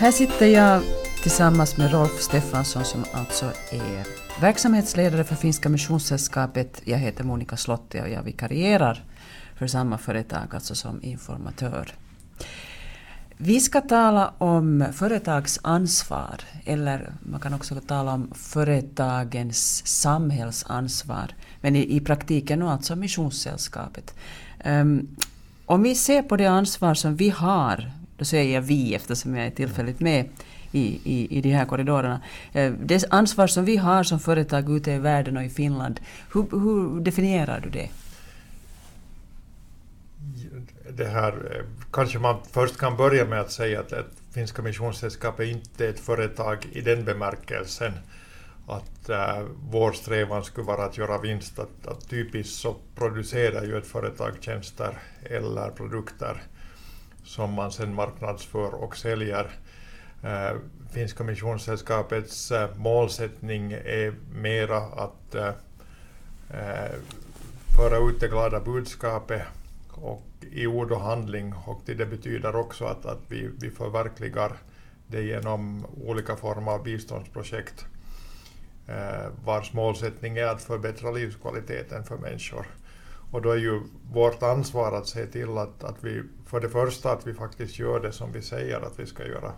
Här sitter jag tillsammans med Rolf Stefansson som alltså är verksamhetsledare för Finska Missionssällskapet. Jag heter Monica Slotti och jag vikarierar för samma företag, alltså som informatör. Vi ska tala om företagsansvar, eller man kan också tala om företagens samhällsansvar, men i, i praktiken alltså Missionssällskapet. Um, om vi ser på det ansvar som vi har, då säger jag vi eftersom jag är tillfälligt med i, i, i de här korridorerna. Eh, det ansvar som vi har som företag ute i världen och i Finland, hur, hur definierar du det? det här, eh, kanske man först kan börja med att säga att, att Finska Missionssällskapet inte är ett företag i den bemärkelsen att äh, vår strävan skulle vara att göra vinst. Att, att typiskt så producerar ju ett företag tjänster eller produkter som man sen marknadsför och säljer. Eh, äh, Finska Missionssällskapets äh, eh, målsättning är mera att äh, föra ut det glada budskapet och i ord och handling och det betyder också att, att vi, vi förverkligar det genom olika former av biståndsprojekt eh, vars målsättning är att förbättra livskvaliteten för människor. Och då är ju vårt ansvar att se till att, att vi, för det första att vi faktiskt gör det som vi säger att vi ska göra.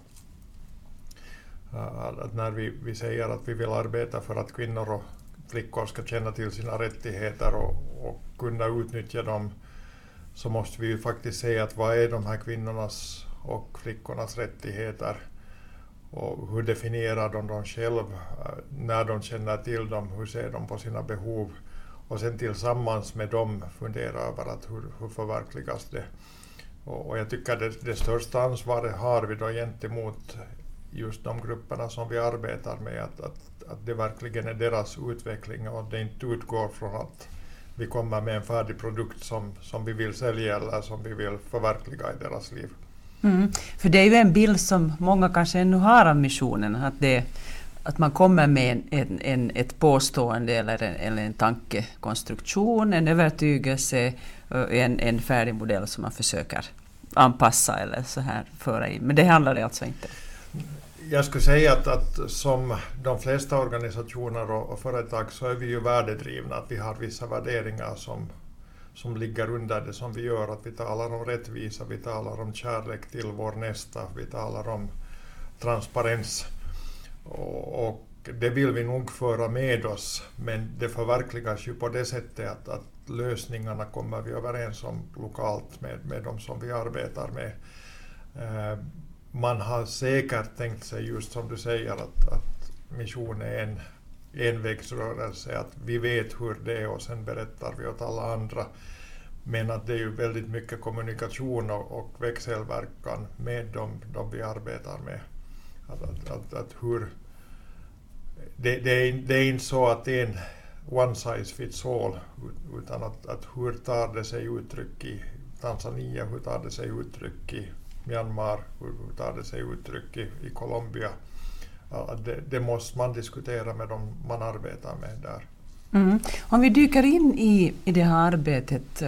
Eh, att när vi, vi säger att vi vill arbeta för att kvinnor och flickor ska känna till sina rättigheter och, och kunna utnyttja dem så måste vi ju faktiskt se att vad är de här kvinnornas och flickornas rättigheter? Och hur definierar de dem själv? Eh, när de känner till dem, hur ser de på sina behov? Och sen tillsammans med dem fundera över att hur, hur förverkligas det. Och, och jag tycker det, det största ansvaret har vi då gentemot just de grupperna som vi arbetar med, att, att, att det verkligen är deras utveckling och att det inte utgår från att vi kommer med en färdig produkt som, som vi vill sälja eller som vi vill förverkliga i deras liv. Mm. För det är ju en bild som många kanske ännu har av missionen, att, det, att man kommer med en, en, ett påstående eller en, eller en tankekonstruktion, en övertygelse, eh, en, en färdig modell som man försöker anpassa eller så här föra in. Men det handlar det alltså inte jag skulle säga att, att som de flesta organisationer och, och, företag så är vi ju värdedrivna, att vi har vissa värderingar som, som ligger under det som vi gör, att vi talar om rättvisa, vi talar om kärlek till vår nästa, vi talar om transparens. Och, och det vill vi nog föra med oss, men det förverkligas ju på det sättet att, att lösningarna kommer vi överens om lokalt med, med de som vi arbetar med. Eh, man har säkert tänkt sig just som du säger att, att mission är en envägsrörelse, att vi vet hur det är och sen berättar vi åt alla andra. Men att det är ju väldigt mycket kommunikation och, och växelverkan med dem, de vi arbetar med. Att, att, att, att hur, det, det, är, det är inte så att det är en one size fits all, utan att, att hur tar det sig uttryck i Tanzania, hur tar det sig uttryck i Myanmar, hur tar det sig uttryck i, i Colombia. Det, det, måste man diskutera med dem man arbetar med där. Mm. Om vi dyker in i, i det här arbetet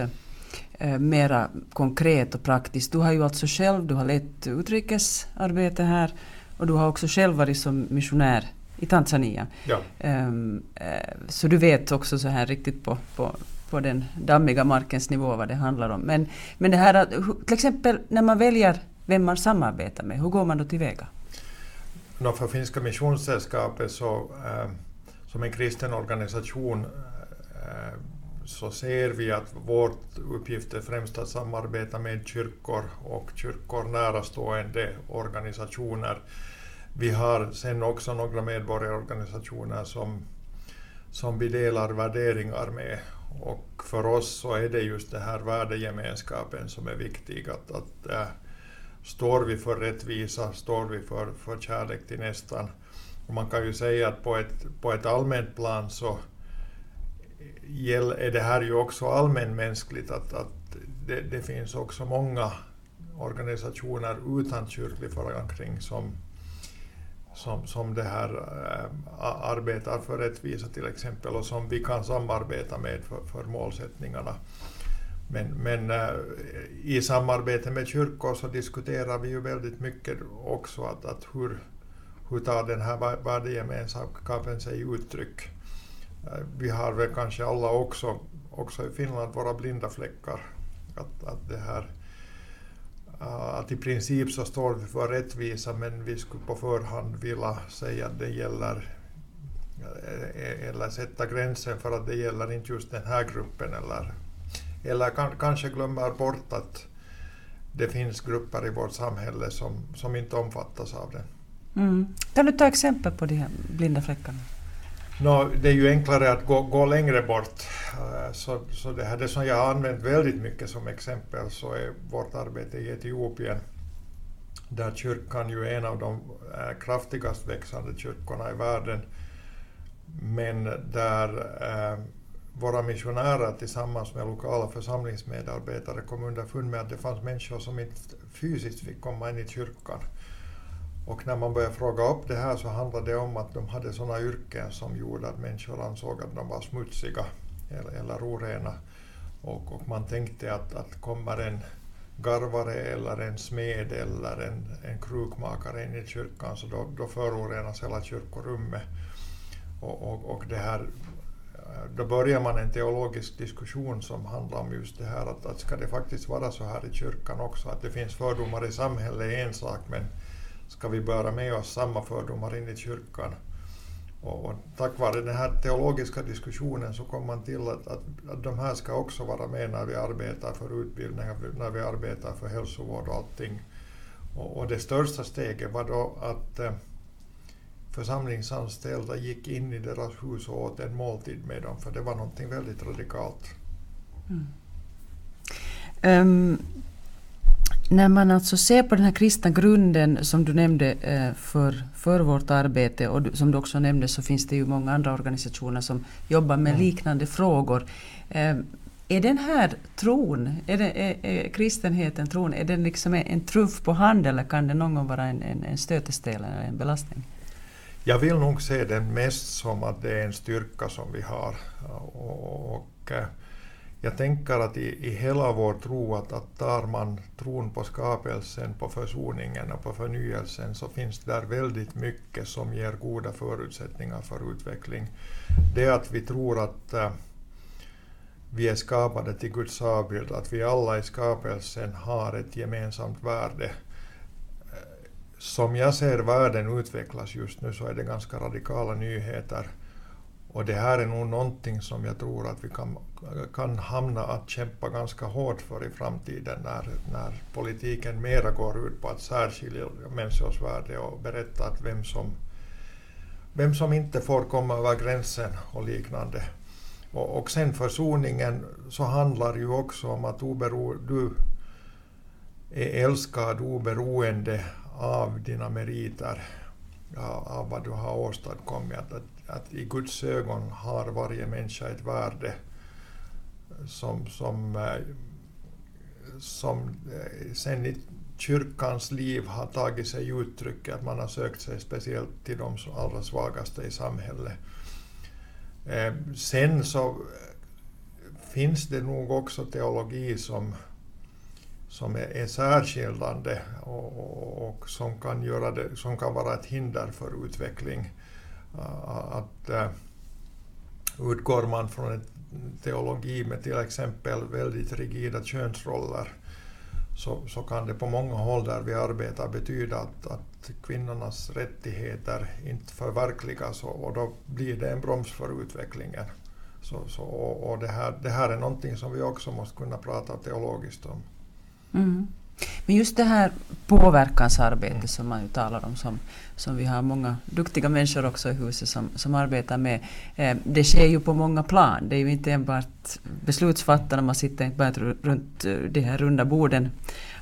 eh, mera konkret och praktiskt. Du har ju alltså själv du har lett utrikesarbete här och du har också själv varit som missionär i Tanzania. Ja. Um, så du vet också så här riktigt på, på, på den dammiga markens nivå vad det handlar om. Men, men det här till exempel när man väljer vem man samarbetar med, hur går man då tillväga? No, för Finska Missionssällskapet så, äh, som en kristen organisation äh, så ser vi att vår uppgift är främst att samarbeta med kyrkor och kyrkor närastående organisationer. Vi har sen också några medborgarorganisationer som, som vi delar värderingar med och för oss så är det just den här värdegemenskapen som är viktig. Att, att äh, står vi för rättvisa, står vi för, för kärlek till nästan. Och man kan ju säga att på ett, på ett allmänt plan så är det här ju också allmänmänskligt att, att det, det finns också många organisationer utan kyrklig förankring som, som, som det här äh, arbetar för rättvisa till exempel och som vi kan samarbeta med för, för målsättningarna. Men, men äh, i samarbete med kyrkor så diskuterar vi ju väldigt mycket också att, att hur, hur tar den här värdegemenskapen sig uttryck. Äh, vi har väl kanske alla också, också i Finland våra blinda fläckar. Att, att, det här, äh, Äh, att i princip så står vi för rättvisa men vi skulle på förhand vilja säga att det gäller eh, eh, eller sätta gränsen för att det gäller inte just den här gruppen eller eller kan, kanske glömmer bort att det finns grupper i vårt samhälle som, som inte omfattas av det. Mm. Kan du ta exempel på de här blinda fläckarna? No, det är ju enklare att gå, gå längre bort. Eh, så, så det, här, det som jag har använt väldigt mycket som exempel så är vårt arbete i Etiopien där kyrkan ju är en av de eh, kraftigast växande kyrkorna i världen men där eh, våra missionärer tillsammans med lokala församlingsmedarbetare kom underfund med att det fanns människor som inte fysiskt fick komma in i kyrkan. Och när man började fråga upp det här så handlade det om att de hade sådana yrken som gjorde att människor ansåg att de var smutsiga eller, eller orena. Och, och man tänkte att, att kommer en garvare eller en smed eller en, en krukmakare in i kyrkan så då, då förorenas hela kyrkorummet. Och, och, och det här då börjar man en teologisk diskussion som handlar om just det här att, att ska det faktiskt vara så här i kyrkan också, att det finns fördomar i samhället är en sak, men ska vi bära med oss samma fördomar in i kyrkan? Och, och tack vare den här teologiska diskussionen så kom man till att, att, att de här ska också vara med när vi arbetar för utbildning, när vi arbetar för hälsovård och allting. Och, och det största steget var då att eh, församlingsanställda gick in i deras hus och åt en måltid med dem, för det var någonting väldigt radikalt. Mm. Um, när man alltså ser på den här kristna grunden som du nämnde uh, för, för vårt arbete och som du också nämnde så finns det ju många andra organisationer som jobbar med mm. liknande frågor. Uh, är den här tron, är, det, är, är kristenheten, tron, är den liksom en trumf på hand eller kan det någon gång vara en, en, en stötesten eller en belastning? Jag vill nog se den mest som att det är en styrka som vi har. Och, och eh, jag tänker att i, i hela vår tro, att, att tar man tron på skapelsen, på försoningen och på förnyelsen, så finns det där väldigt mycket som ger goda förutsättningar för utveckling. Det att vi tror att eh, vi är skapade till Guds avbild, att vi alla i skapelsen har ett gemensamt värde, eh, som jag ser världen utvecklas just nu så är det ganska radikala nyheter. Och det här är nog någonting som jag tror att vi kan, kan hamna att kämpa ganska hårt för i framtiden när, när politiken mera går ut på att särskilja människors värde och berätta att vem som, vem som inte får komma över gränsen och liknande. Och, och sen försoningen så handlar ju också om att obero, du är älskad oberoende av dina meriter, av vad du har åstadkommit. Att, att, i Guds ögon har varje människa ett värde som, som, eh, som eh, sen i kyrkans liv har tagit sig uttryck att man har sökt sig speciellt till de allra svagaste i samhället. Eh, sen så finns det nog också teologi som som är, är särskiljande och, och, och, som, kan göra det, som kan vara ett hinder för utveckling. Äh, att äh, utgår man från en teologi med till exempel väldigt rigida könsroller så, så kan det på många håll där vi arbetar betyda att, att kvinnornas rättigheter inte förverkligas och, och då blir det en broms för utvecklingen. Så, så, och, och det, här, det här är någonting som vi också måste kunna prata teologiskt om. Mm. Men just det här påverkansarbetet som man ju talar om, som, som vi har många duktiga människor också i huset som, som arbetar med, eh, det sker ju på många plan. Det är ju inte enbart beslutsfattarna, man sitter inte bara runt eh, de här runda borden,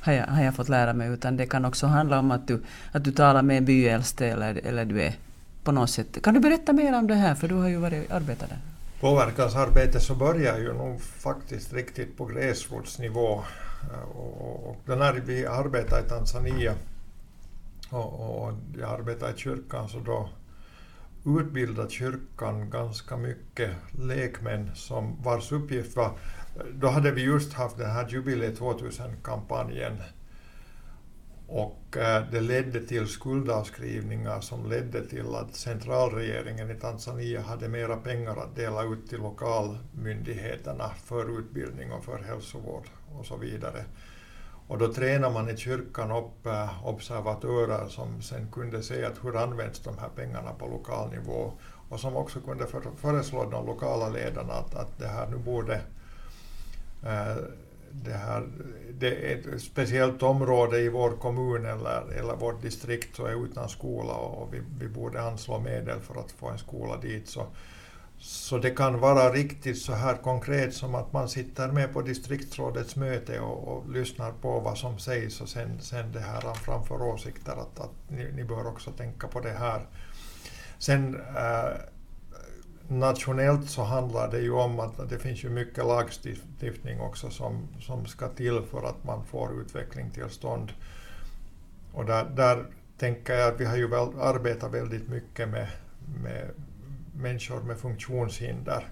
har jag, har jag fått lära mig, utan det kan också handla om att du, att du talar med en byäldste eller, eller du är på något sätt... Kan du berätta mer om det här, för du har ju varit arbetat där? Påverkansarbetet så börjar ju nog faktiskt riktigt på gräsrotsnivå Eh, och, och när vi arbetade i Tanzania och, och jag arbetade i kyrkan så då utbildade kyrkan ganska mycket lekmän som vars uppgift var då hade vi just haft den här Jubilee 2000-kampanjen och eh, det ledde till skuldavskrivningar som ledde till att centralregeringen i Tanzania hade mera pengar att dela ut till lokalmyndigheterna för utbildning och för hälsovård och så vidare. Och då tränar man i kyrkan upp eh, observatörer som sen kunde se att hur används de här pengarna på lokal nivå och som också kunde föreslå de lokala ledarna att, att det här nu borde eh, det, här, det är ett speciellt område i vår kommun eller, eller vårt distrikt så är utan skola och vi, vi borde anslå medel för att få en skola dit. Så, så det kan vara riktigt så här konkret som att man sitter med på distriktsrådets möte och, och lyssnar på vad som sägs och sen, sen det här framför åsikter att, att ni, ni bör också tänka på det här. Sen eh, nationellt så handlar det ju om att det finns ju mycket lagstiftning också som, som ska till för att man får utveckling till stånd. Och där, där tänker jag att vi har ju väl arbetat väldigt mycket med, med människor med funktionshinder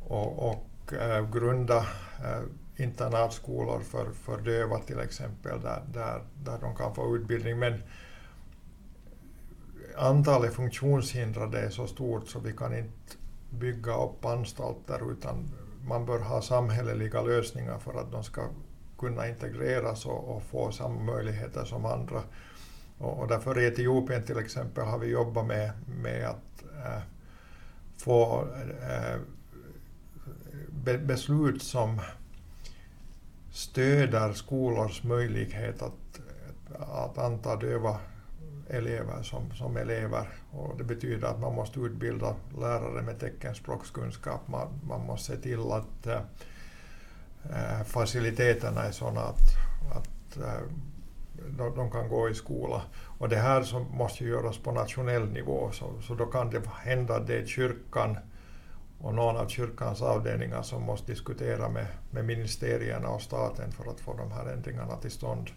och, och äh, grunda äh, internatskolor för, för döva till exempel där, där, där de kan få utbildning. Men antalet funktionshindrade är så stort så vi kan inte bygga upp anstalter utan man bör ha samhälleliga lösningar för att de ska kunna integreras och, och få samma möjligheter som andra. Och, och därför i Etiopien till exempel har vi jobbat med, med att Eh, få äh, eh, be, beslut som stöder skolors möjlighet att, att anta döva elever som, som elever. Och det betyder att man måste utbilda lärare med teckenspråkskunskap. Man, man måste se till att äh, faciliteterna är sådana att, att äh, de, de, kan gå i skola. Och det här som måste göras på nationell nivå, så, så då kan det hända att det är kyrkan och någon av kyrkans avdelningar som måste diskutera med, med ministerierna och staten för att få de här ändringarna till stånd.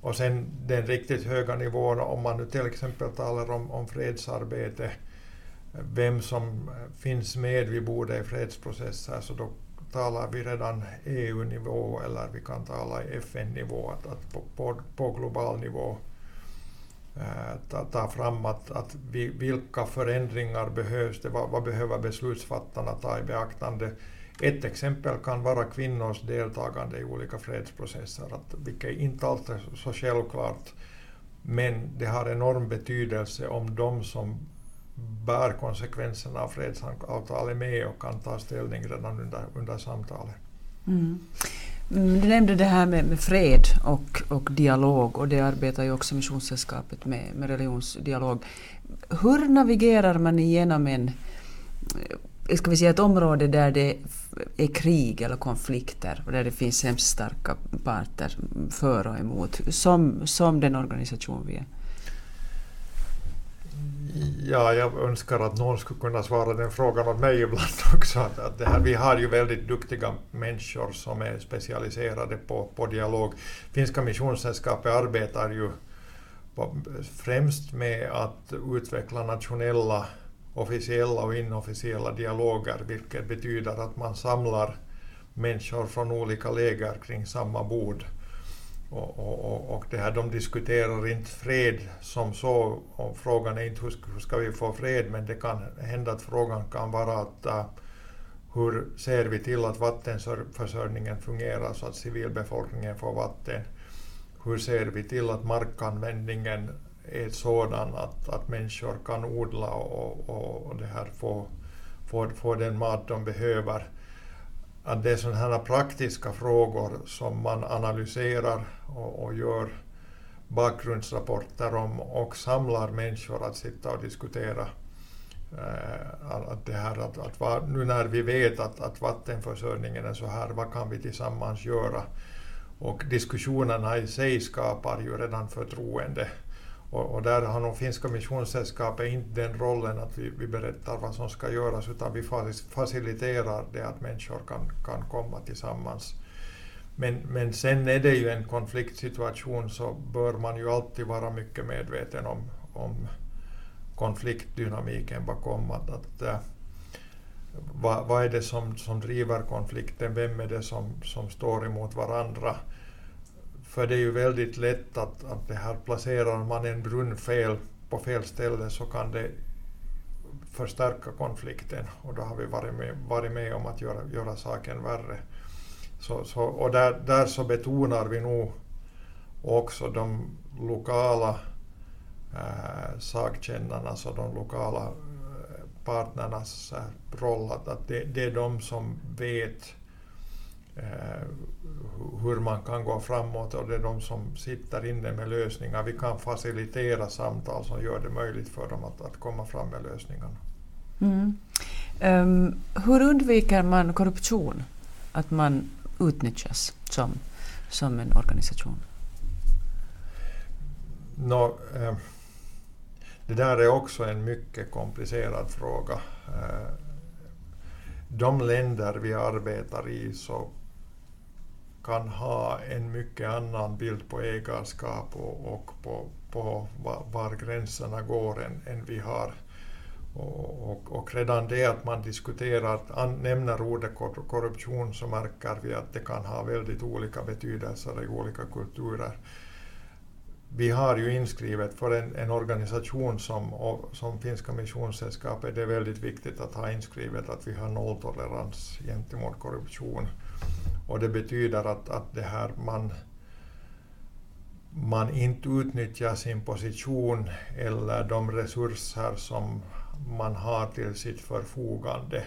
Och sen den riktigt höga nivån, om man nu till exempel talar om, om fredsarbete, vem som finns med vid bordet i fredsprocesser, så då talar vi redan EU-nivå eller vi kan tala FN-nivå, att, att på, på, på, global nivå Eh, ta, ta, fram att, att vi, vilka förändringar behövs det, vad, vad behöver beslutsfattarna ta i beaktande ett exempel kan vara kvinnors deltagande i olika fredsprocesser, att, vilket inte alltid är så självklart. Men det har enorm betydelse om de som bär konsekvenserna av fredsavtalet med och kan ta ställning redan under, under samtalet. Mm. Mm, du nämnde det här med, med, fred och, och dialog och det arbetar ju också Missionssällskapet med, med religionsdialog. Hur navigerar man igenom en eh, ska vi säga ett område där det är krig eller konflikter och där det finns hemskt starka parter för och emot, som, som den organisation vi är? Ja, jag önskar att någon skulle kunna svara den frågan åt mig ibland också. Att det här, vi har ju väldigt duktiga människor som är specialiserade på, på dialog. Finska Missionssällskapet arbetar ju på, främst med att utveckla nationella officiella och inofficiella dialoger, vilket betyder att man samlar människor från olika läger kring samma bord. Och, och, och det här, de diskuterar inte fred som så, och frågan är inte hur, hur ska vi få fred, men det kan hända att frågan kan vara att uh, hur ser vi till att vattenförsörjningen fungerar så att civilbefolkningen får vatten? Hur ser vi till att markanvändningen är sådan att, att människor kan odla och, och, och det här få, få, få den mat de behöver. Att det är sådana här praktiska frågor som man analyserar och, och gör bakgrundsrapporter om och samlar människor att sitta och diskutera. Eh, att det här, att, att va, nu när vi vet att, att vattenförsörjningen är så här, vad kan vi tillsammans göra? Och diskussionerna i sig skapar ju redan förtroende. Och, och, där har nog Finska Missionssällskapet inte den rollen att vi, vi berättar vad som ska göras utan vi faciliterar det att människor kan, kan komma tillsammans. Men, men sen är det ju en konfliktsituation så bör man ju alltid vara mycket medveten om, om konfliktdynamiken bakom. Att, att, äh, vad, vad är det som, som driver konflikten? Vem är det som, som står emot varandra? För det är ju väldigt lätt att, att det här placerar man en brunn fel på fel ställe så kan det förstärka konflikten och då har vi varit med, varit med om att göra, göra saken värre. Så, så, och där, där så betonar vi nog också de lokala äh, sakkännarna, alltså de lokala eh, partnernas äh, roll, att, att det, det, är de som vet äh, hur man kan gå framåt och det är de som sitter inne med lösningar. Vi kan facilitera samtal som gör det möjligt för dem att, att komma fram med lösningarna. Mm. Um, hur undviker man korruption? Att man utnyttjas som, som en organisation? No, eh, det där är också en mycket komplicerad fråga. Eh, de länder vi arbetar i så kan ha en mycket annan bild på ägarskap och, och på, på var, var gränserna går än, än vi har. Och, och, och, redan det att man diskuterar, an, nämner ordet korruption så märker vi att det kan ha väldigt olika betydelser i olika kulturer. Vi har ju inskrivet för en, en organisation som, som Finska Missionssällskapet, det är väldigt viktigt att ha inskrivet att vi har nolltolerans gentemot korruption. Och det betyder att, att det här man, man inte utnyttjar sin position eller de resurser som man har till sitt förfogande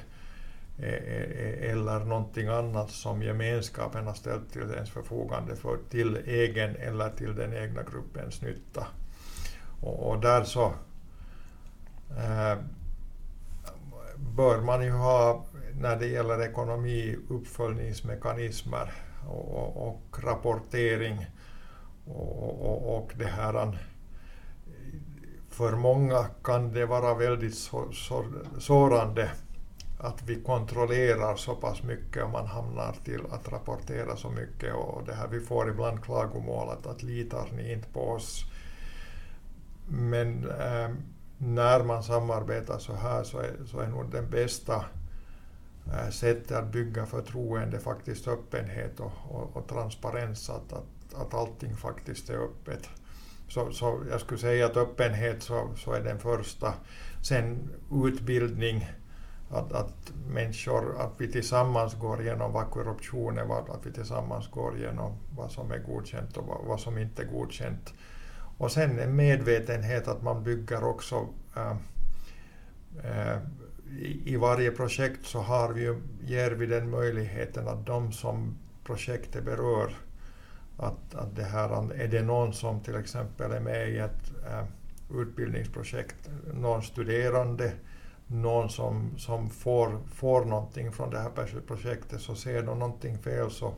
e, e, e, eller någonting annat som gemenskapen har ställt till ens förfogande för till egen eller till den egna gruppens nytta. Och, och där så eh, bör man ju ha, när det gäller ekonomi, uppföljningsmekanismer och, och, och rapportering och, och, och det här för många kan det vara väldigt så, så, sårande att vi kontrollerar så pass mycket och man hamnar till att rapportera så mycket och det här, vi får ibland klagomål att, att litar ni inte på oss? Men äh, när man samarbetar så här så är, så är nog den bästa Äh, sättet att bygga förtroende faktiskt öppenhet och, och, och transparens, att, att, att allting faktiskt är öppet. Så, så jag skulle säga att öppenhet så, så är den första. Sen utbildning, att, att människor, att vi tillsammans går igenom vad korruption är, att vi tillsammans går igenom vad som är godkänt och vad, vad som inte är godkänt. Och sen en medvetenhet att man bygger också äh, äh, i, varje projekt så har vi, ger vi den möjligheten att de som projektet berör att, att det här, är det någon som till exempel är med i ett äh, utbildningsprojekt, någon studerande, någon som, som får, får någonting från det här projektet, så ser de någonting fel så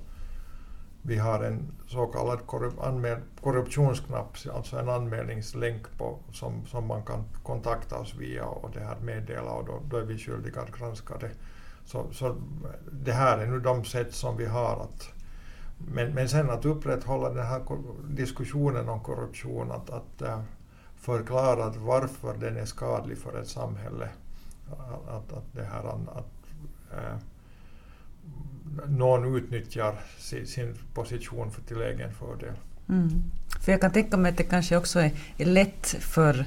vi har en så kallad korrup anmäl, korruptionsknapp, alltså en anmälningslänk på, som, som man kan kontakta oss via och det här meddela och då, då är vi skyldiga att granska det. Så, så det här är nu de sätt som vi har att men, men sen att upprätthålla den här diskussionen om korruption, att, att äh, förklara varför den är skadlig för ett samhälle. Att, att, det här, att äh, någon utnyttjar sin, sin, position för till egen fördel. Mm. För jag kan tänka mig att det kanske också är, är lätt för,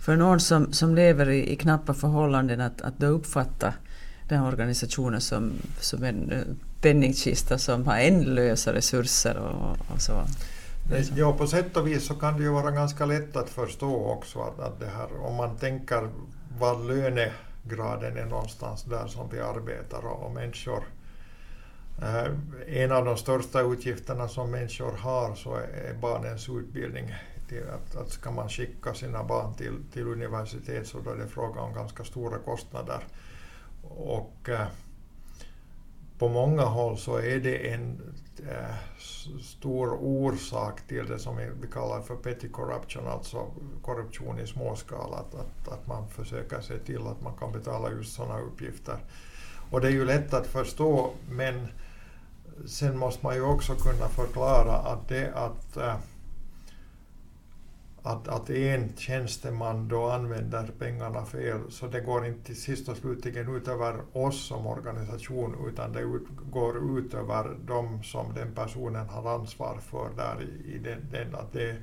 för någon som, som lever i, i knappa förhållanden att, att då uppfatta den här organisationen som, som en eh, penningkista som har ändlösa resurser och, och så. Ja, på sätt och vis så kan det ju vara ganska lätt att förstå också att, att det här, om man tänker vad lönegraden är någonstans där som vi arbetar och, och människor Eh, en av de största utgifterna som människor har så är barnens utbildning. Att, att ska man skicka sina barn till, till universitet så då är det fråga om ganska stora kostnader. Och eh, på många håll så är det en eh, stor orsak till det som vi kallar för petty corruption, alltså korruption i småskala, att, att, att man försöker se till att man kan betala just sådana uppgifter. Och det är ju lätt att förstå, men sen måste man ju också kunna förklara att det att, äh, att, att en tjänsteman då använder pengarna fel, så det går inte till sist och slutligen ut över oss som organisation, utan det ut, går ut över de som den personen har ansvar för där i den, den att det,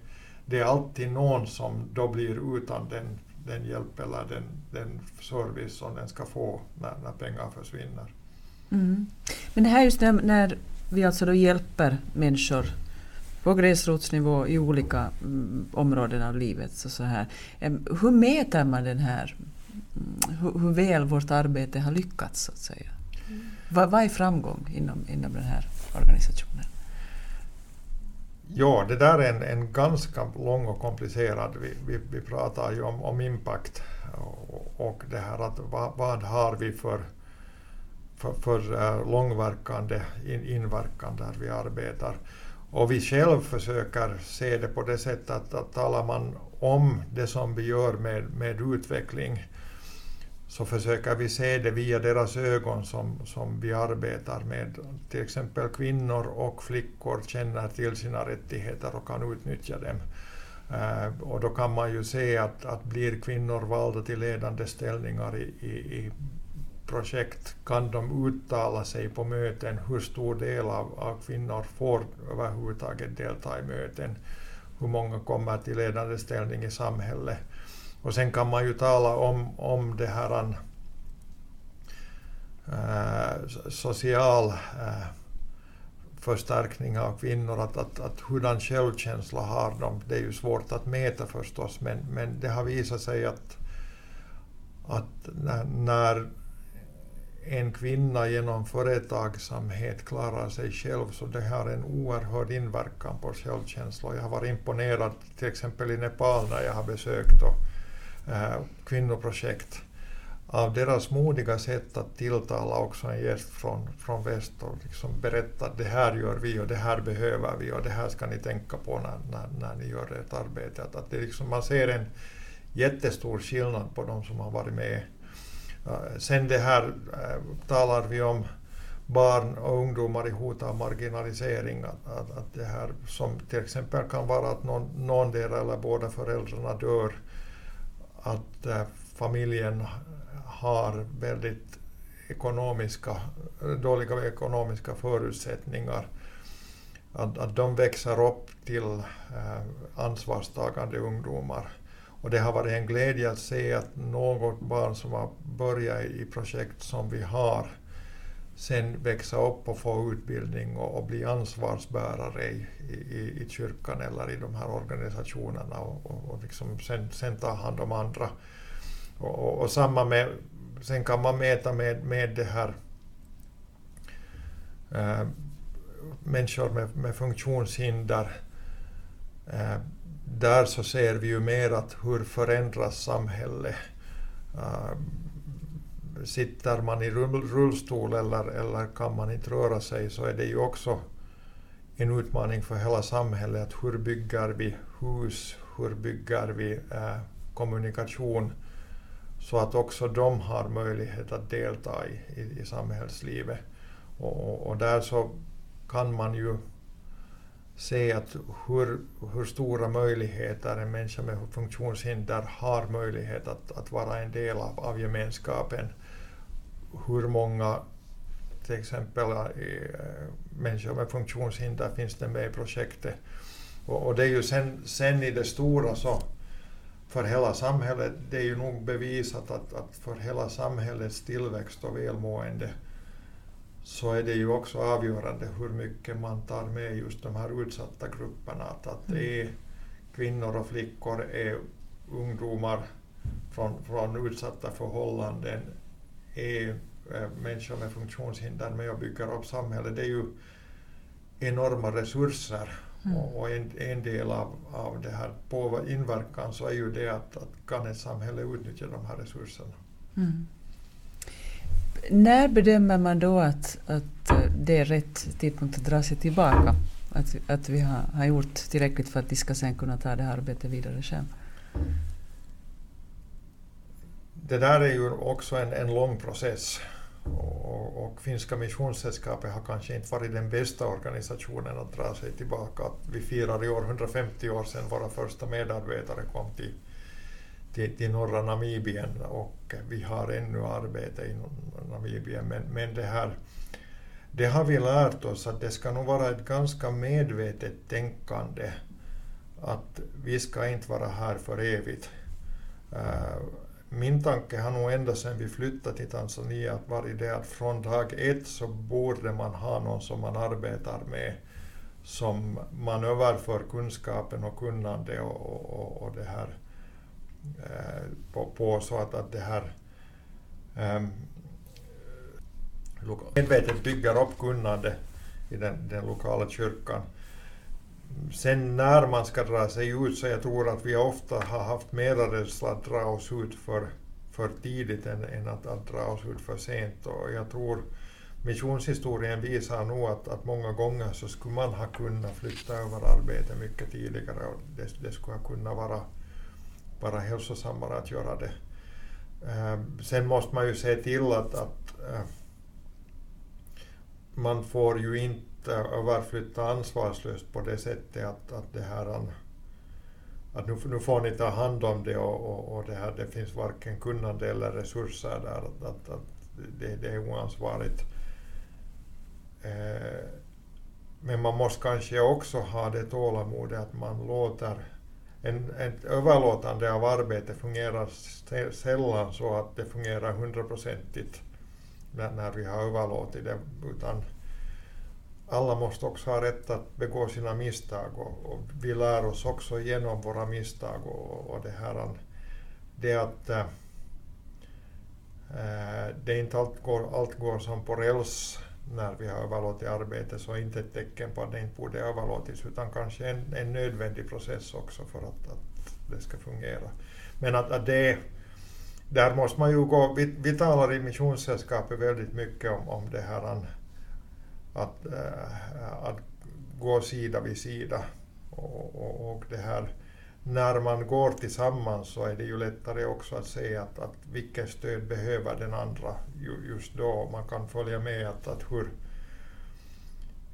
det är alltid någon som då blir utan den, den hjälp eller den, den service som den ska få när, när pengar försvinner. Mm. Men det här just när, när vi alltså då hjälper människor på gräsrotsnivå i olika mm, områden av livet. Så, så här. Hur mäter man den här, mm, hur, hur väl vårt arbete har lyckats så att säga? Mm. Vad, vad är framgång inom, inom den här organisationen? Ja, det där är en, en ganska lång och komplicerad, vi, vi, vi pratar ju om, om impact och, och det här att vad, vad har vi för för, för eh, långverkande in, inverkan där vi arbetar. Och vi själv försöker se det på det sättet att, att talar man om det som vi gör med, med utveckling så försöker vi se det via deras ögon som, som vi arbetar med. Till exempel kvinnor och flickor känner till sina rättigheter och kan utnyttja dem. Uh, och då kan man ju se att, att blir kvinnor valda till ledande ställningar i, i, i projekt kan de uttala sig på möten hur stor del av, av kvinnor får överhuvudtaget delta i möten, hur många kommer till ledande ställning i samhället. Och sen kan man ju tala om, om det här äh, social äh, förstärkning av kvinnor, att, att, att hurdan självkänsla har de? Det är ju svårt att mäta förstås, men, men det har visat sig att, att när, när en kvinna genom företagsamhet klarar sig själv så det har en oerhörd inverkan på självkänsla. Jag har varit imponerad till exempel i Nepal när jag har besökt och, äh, kvinnoprojekt av deras modiga sätt att tilltala också en gäst från, från väst och liksom berätta att det här gör vi och det här behöver vi och det här ska ni tänka på när, när, när ni gör ert arbete. Att, att det liksom, man ser en jättestor skillnad på de som har varit med Eh, sen det här eh, talar vi om barn och ungdomar i hot av marginalisering. Att, att, att, det här som till exempel kan vara att någon, någon eller båda föräldrarna dör. Att äh, familjen har väldigt ekonomiska, dåliga ekonomiska förutsättningar. Att, att de växer upp till äh, ansvarstagande ungdomar. Och det har varit en glädje att se att något barn som har börjat i projekt som vi har sen växa upp och få utbildning och, och bli ansvarsbärare i, i, i kyrkan eller i de här organisationerna och, och, och liksom sen, sen ta hand om andra. Och, och, och, samma med, sen kan man mäta med, med det här äh, människor med, med funktionshinder äh, där så ser vi ju mer att hur förändras samhället. Uh, äh, sitter man i rullstol eller, eller kan man inte röra sig så är det ju också en utmaning för hela samhället. Att hur bygger vi hus? Hur bygger vi uh, kommunikation? Så att också de har möjlighet att delta i, i, i samhällslivet. Och, och, och där så kan man ju se att hur, hur stora möjligheter en människa med funktionshinder har möjlighet att, att vara en del av, av gemenskapen. Hur många till exempel äh, människor med funktionshinder finns det med i projektet. Och, och, det är ju sen, sen i det stora så för hela samhället, det är ju nog bevisat att, att för hela samhällets tillväxt och välmående så är det ju också avgörande hur mycket man tar med just de här utsatta grupperna. Att, att det är kvinnor och flickor, är ungdomar från, från utsatta förhållanden, är äh, människor med funktionshinder med och bygger upp samhället. Det är ju enorma resurser mm. och, och en, en, del av, av det här på inverkan så är ju det att, att kan ett samhälle utnyttja de här resurserna. Mm. När bedömer man då att, att eh, det är rätt tidpunkt att dra sig tillbaka? Att, att vi har, har gjort tillräckligt för att de ska sen kunna ta det här arbetet vidare själv? Det där är ju också en, en lång process. och, och Finska Missionssällskapet har kanske inte varit den bästa organisationen att dra sig tillbaka. Vi firar i år 150 år sedan våra första medarbetare kom till, till, till norra Namibien och vi har ännu arbete i Namibien. Men, men det, här, det har vi lärt oss att det ska nog vara ett ganska medvetet tänkande att vi ska inte vara här för evigt. Eh, min tanke har nog ända sedan vi flyttade till Tanzania varit det att från dag ett så borde man ha någon som man arbetar med som man överför kunskapen och kunnande och, och, och det här Eh, på, på, så att, att det här eh, medvetet bygger upp kunnande i den, den lokala kyrkan. Sen när man ska dra sig ut så jag tror att vi ofta har haft mera rädsla att dra oss ut för, för tidigt än, än att, att dra oss ut för sent. Och jag tror missionshistorien visar nog att, att många gånger så skulle man ha kunnat flytta över arbetet mycket tidigare och det, det skulle ha kunnat vara, vara hälsosammare att göra det. Ehm, sen måste man ju se till att, att eh, man får ju inte överflytta ansvarslöst på det sättet att, att det här att nu, nu får ni ta hand om det och, och, och det, här, det finns varken kunnande eller resurser där. Att, att, att det, det, är oansvarigt. Eh, men man måste kanske också ha det tålamodet att man låter en, ett överlåtande av arbete fungerar sällan så att det fungerar hundraprocentigt när, när vi har överlåtit det. Utan alla måste också ha rätt att begå sina misstag och, och vi lär oss också genom våra misstag och, och det här det att äh, det inte allt går, allt går som på räls när vi har överlåtit arbete så är inte ett tecken på att det inte borde överlåtits utan kanske en, en nödvändig process också för att, att det ska fungera. Men att, att det där måste man ju gå, vi, vi talar i Missionssällskapet väldigt mycket om, om det här att, äh, att gå sida vid sida. Och, och, och, det här, när man går tillsammans så är det ju lättare också att se att, att vilket stöd behöver den andra just då. Man kan följa med att, att hur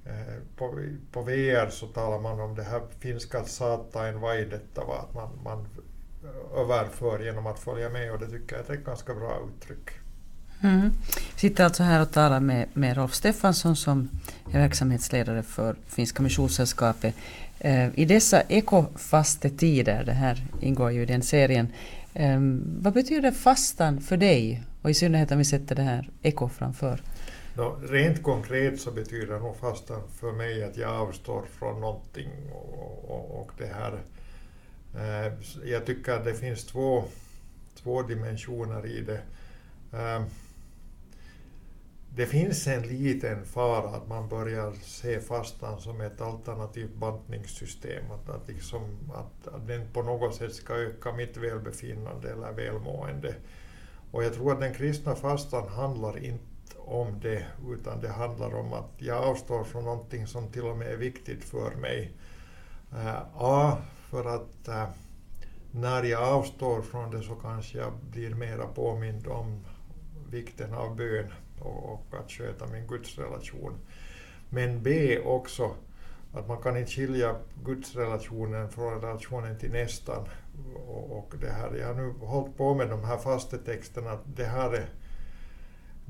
eh, på, på VR så talar man om det här finska saattain vaidettava, att man, man överför genom att följa med och det tycker jag är ett ganska bra uttryck. Mm. Vi sitter alltså här och talar med, med Rolf Stefansson som är verksamhetsledare för Finska Missionssällskapet. Eh, I dessa ekofastetider, det här ingår ju i den serien, eh, vad betyder fastan för dig? Och i synnerhet om vi sätter det här eko framför. No, rent konkret så betyder nog fastan för mig att jag avstår från någonting och, och, och det här eh, jag tycker att det finns två, två dimensioner i det. Eh, det finns en liten fara att man börjar se fastan som ett alternativt bantningssystem, att, att, liksom, att, att den på något sätt ska öka mitt välbefinnande eller välmående. Och jag tror att den kristna fastan handlar inte om det, utan det handlar om att jag avstår från någonting som till och med är viktigt för mig. Uh, A, för att uh, när jag avstår från det så kanske jag blir mera påmind om vikten av bön och, och att sköta min gudsrelation. Men B också, att man kan inte skilja gudsrelationen från relationen till nästan. Och, och det här, jag har nu hållit på med de här fastetexterna, det här är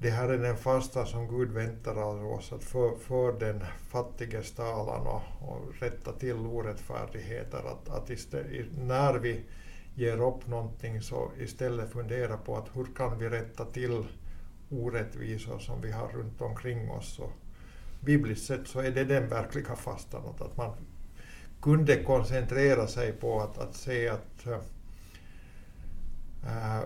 det här är den fasta som Gud väntar av oss, att för, för den fattiges talan och, och rätta till orättfärdigheter. Att, att istället, när vi ger upp någonting så istället fundera på att hur kan vi rätta till orättvisor som vi har runt omkring oss. Och bibliskt sett så är det den verkliga fastan, att man kunde koncentrera sig på att, att se att äh,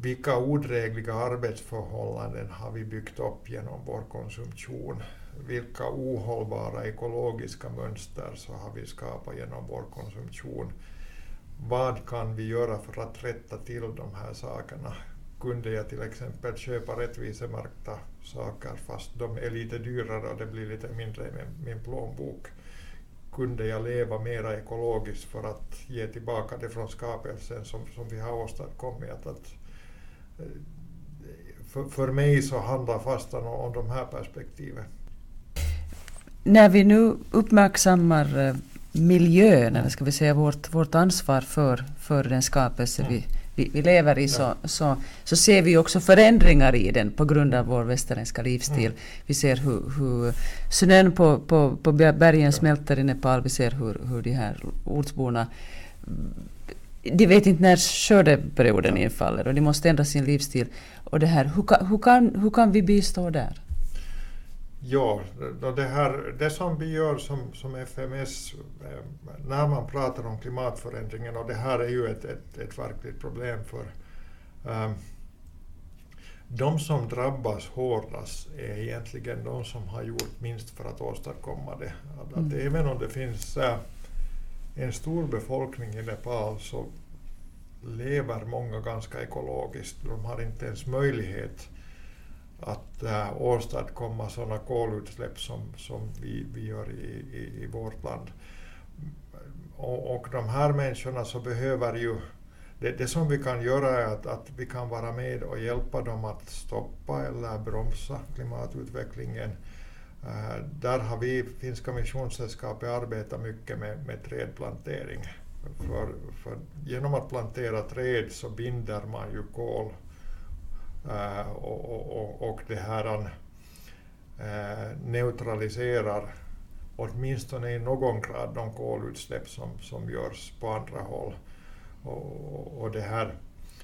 vilka odrägliga arbetsförhållanden har vi byggt upp genom vår konsumtion? Vilka ohållbara ekologiska mönster så har vi skapat genom vår konsumtion? Vad kan vi göra för att rätta till de här sakerna? Kunde jag till exempel köpa rättvisemärkta saker fast de är lite dyrare och det blir lite mindre i min, min plånbok. Kunde jag leva mera ekologiskt för att ge tillbaka det från skapelsen som, som vi har åstadkommit. Att, att, för, för mig så handlar fastan om, om de här perspektiven. När vi nu uppmärksammar eh, miljön, eller ska vi säga vårt, vårt ansvar för, för den skapelse vi, vi, vi lever i, så, så, så ser vi också förändringar i den på grund av vår västerländska livsstil. Mm. Vi ser hur, hur snön på, på, på bergen smälter i Nepal, vi ser hur, hur de här ortsborna de vet inte när skördeperioden infaller och de måste ändra sin livsstil. Och det här, hur, kan, hur, kan, hur kan vi bistå där? Ja, det, här, det som vi gör som, som FMS eh, när man pratar om klimatförändringen, och det här är ju ett, ett, ett verkligt problem för um, de som drabbas hårdast är egentligen de som har gjort minst för att åstadkomma det. Att, mm. att även om det finns uh, en stor befolkning i Nepal så lever många ganska ekologiskt. De har inte ens möjlighet att äh, åstadkomma sådana kolutsläpp som, som vi, vi gör i, i, i vårt land. Och, och de här människorna så behöver ju det, det som vi kan göra är att, att vi kan vara med och hjälpa dem att stoppa eller bromsa klimatutvecklingen. Äh, där har vi, Finska Missionssällskapet, arbetat mycket med, med trädplantering. För, för genom att plantera träd så binder man ju kol uh, och, och, och det här uh, neutraliserar åtminstone i någon grad de kolutsläpp som, som görs på andra håll. Och, och det här,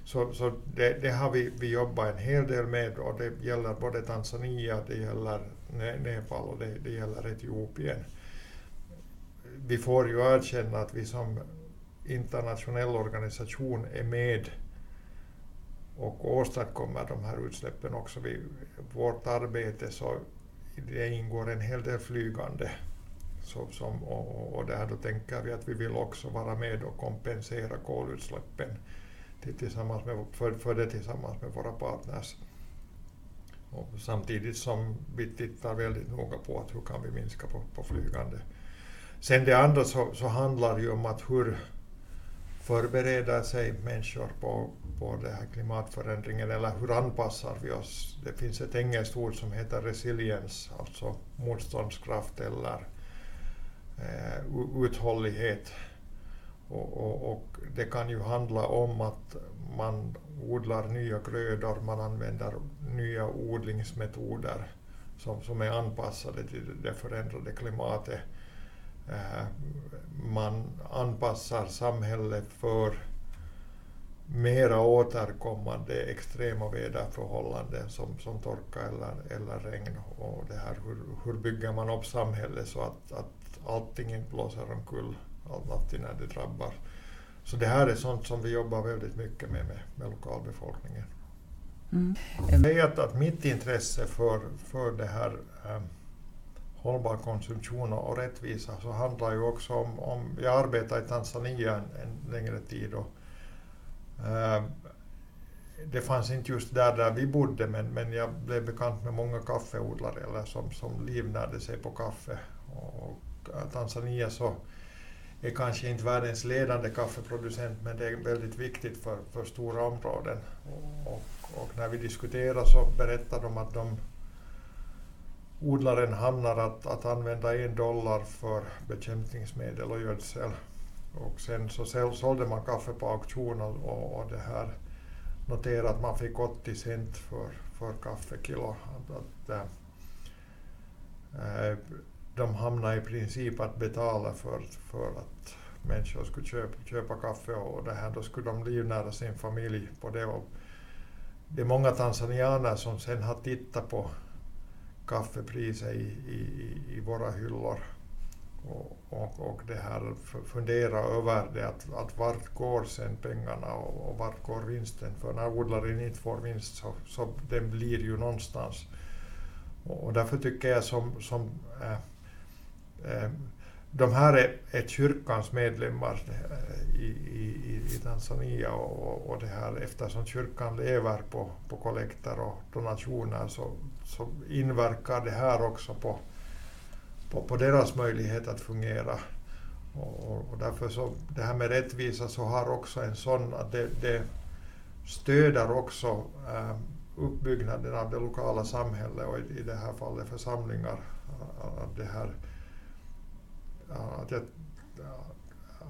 så så det, det, har vi, vi jobbat en hel del med och det gäller både Tanzania, det gäller Nepal och det, det gäller Etiopien. Vi får ju erkänna att vi som internationell organisation är med och åstadkommer de här utsläppen också. Vi, vårt arbete så det ingår en hel del flygande. Så, som, och, och där då tänker vi att vi vill också vara med och kompensera kolutsläppen tillsammans med, för, för det tillsammans med våra partners. Och samtidigt som vi tittar väldigt noga på att hur kan vi minska på, på flygande. Sen det andra så, så handlar det ju om att hur förbereder sig människor på, på den här klimatförändringen eller hur anpassar vi oss? Det finns ett engelskt ord som heter resilience, alltså motståndskraft eller eh, uthållighet. Och, och, och, det kan ju handla om att man odlar nya grödor, man använder nya odlingsmetoder som, som är anpassade till det förändrade klimatet. Eh, man anpassar samhället för mera återkommande extrema väderförhållanden som, som torka eller, eller regn. Och det här, hur, hur bygger man upp samhället så att, att allting inte blåser omkull alltid när det drabbar. Så det här är sånt som vi jobbar väldigt mycket med, med, med lokalbefolkningen. Mm. Det är att, att mitt intresse för, för det här um, hållbar konsumtion och rättvisa så handlar ju också om, om jag arbetade i Tanzania en, en längre tid och Eh, det fanns inte just där, där vi bodde men, men jag blev bekant med många kaffeodlare eller som, som livnärde sig på kaffe. Och, eh, Tanzania så är kanske inte världens ledande kaffeproducent men det är väldigt viktigt för, för stora områden. Och, och när vi diskuterar så berättar de att de odlaren hamnar att, att använda en dollar för bekämpningsmedel och gödsel. Och sen så sålde man kaffe på auktion och, och, och det här noterade att man fick 80 cent för, för kaffekilo. Att, att, äh, de hamnade i princip att betala för, för att människor skulle köpa, köpa kaffe och det här, då skulle de livnära sin familj på det. Och det är många tanzanianer som sen har tittat på kaffepriser i, i, i våra hyllor och, och, och det här fundera över det att, att vart går sen pengarna och, och vart går vinsten? För när odlaren inte får vinst så, så den blir ju någonstans. Och, och därför tycker jag som, som äh, äh, de här är, är kyrkans medlemmar eh, i, i, i Tanzania och, och det här, eftersom kyrkan lever på, på kollekter och donationer så, så inverkar det här också på, på, på deras möjlighet att fungera. Och, och, därför så, det här med rättvisa så har också en sån att det, det stöder också eh, uppbyggnaden av det lokala samhället och i, i det här fallet församlingar. Att, det här, att jag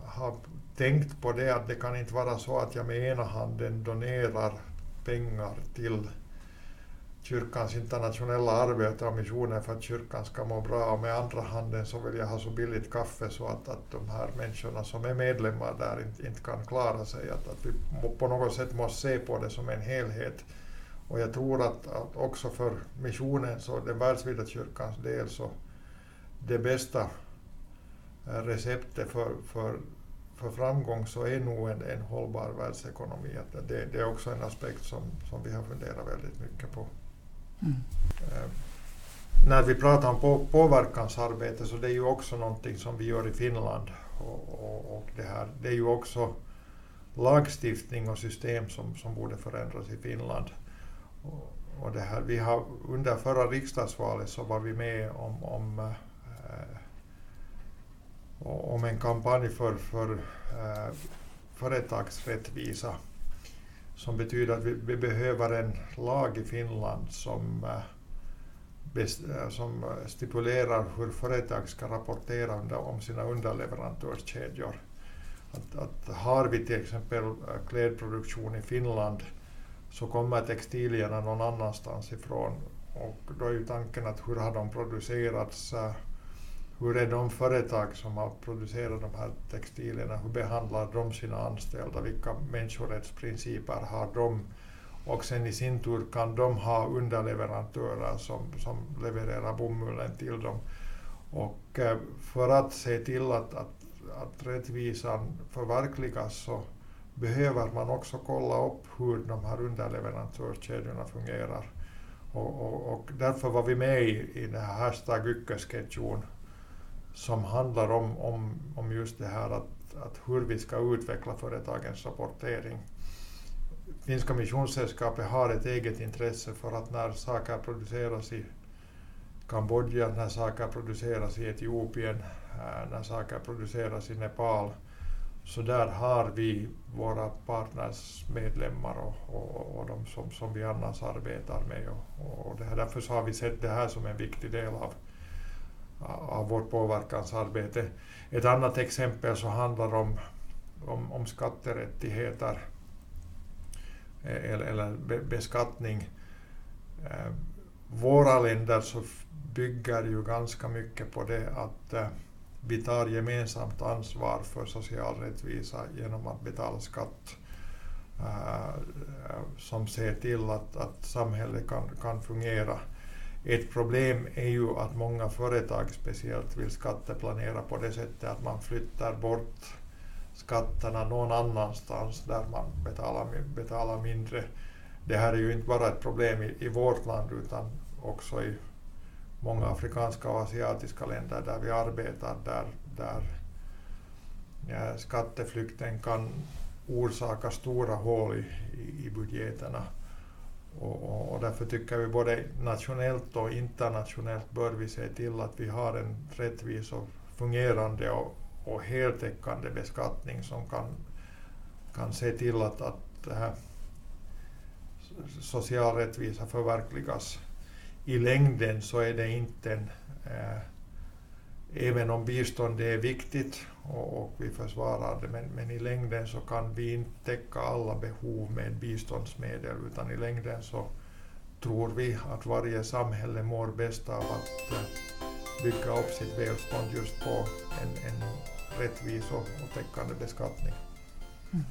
har tänkt på det att det kan inte vara så att jag med ena handen donerar pengar till kyrkans internationella arbete och missionen för att kyrkan ska må bra och med andra handen så vill jag ha så billigt kaffe så att, att de här människorna som är medlemmar där inte, inte kan klara sig. Att, att vi på något sätt måste se på det som en helhet. Och jag tror att, att också för missionens och den världsvida kyrkans del så det bästa eh, receptet för, för, för framgång så är nog en, en hållbar världsekonomi. Att det, det är också en aspekt som, som vi har funderat väldigt mycket på. Mm. När vi pratar om på, påverkansarbete så det är ju också någonting som vi gör i Finland. Och, och, och, det, här, det är ju också lagstiftning och system som, som borde förändras i Finland. Och, och det här, vi har, under förra riksdagsvalet så var vi med om, om, äh, om en kampanj för, för äh, företagsrättvisa som betyder att vi, vi, behöver en lag i Finland som, eh, eh, som stipulerar hur företag ska rapportera om sina underleverantörskedjor. Att, att har vi till exempel eh, klädproduktion i Finland så kommer textilierna någon annanstans ifrån och då är ju tanken att hur har de producerats, hur är de företag som har producerat de här textilierna, hur behandlar de sina anställda, vilka människorättsprinciper har de och sen i sin tur kan de ha underleverantörer som, som levererar bomullen till dem. Och eh, för att se till att, att, att rättvisan förverkligas så behöver man också kolla upp hur de här underleverantörskedjorna fungerar. Och, och, och därför var vi med i, i den här hashtag ykkösketjun som handlar om, om, om just det här att, att hur vi ska utveckla företagens rapportering. Finska Missionssällskapet har ett eget intresse för att när saker produceras i Kambodja, när saker produceras i Etiopien, eh, när saker produceras i Nepal, så där har vi våra partners medlemmar och, och, och de som, som vi annars arbetar med. Och, och det här, därför så har vi sett det här som en viktig del av, av vårt påverkansarbete. Ett annat exempel så handlar om, om, om skatterättigheter eh, eller, eller beskattning. Eh, våra länder så bygger ju ganska mycket på det att eh, vi tar gemensamt ansvar för social rättvisa genom att betala skatt som ser till att, att samhället kan, kan fungera. Ett problem är ju att många företag speciellt vill skatteplanera på det sättet att man flyttar bort skatterna någon annanstans där man betalar, betalar mindre. Det här är ju inte bara ett problem i, i vårt land utan också i många afrikanska och asiatiska länder där vi arbetar där, där ja, skatteflykten kan orsaka stora hål i, i, i budgeterna. Och, och, därför tycker vi både nationellt och internationellt bör vi se till att vi har en rättvis och fungerande och, och heltäckande beskattning som kan, kan se till att, att det här social rättvisa förverkligas. I längden så är det inte en, eh, även om bistånd är viktigt och, och, vi försvarar det, men, men i längden så kan vi inte täcka alla behov med biståndsmedel utan i längden så tror vi att varje samhälle mår bäst av att eh, bygga upp sitt välstånd just på en, en rättvis och, och täckande beskattning. Mm.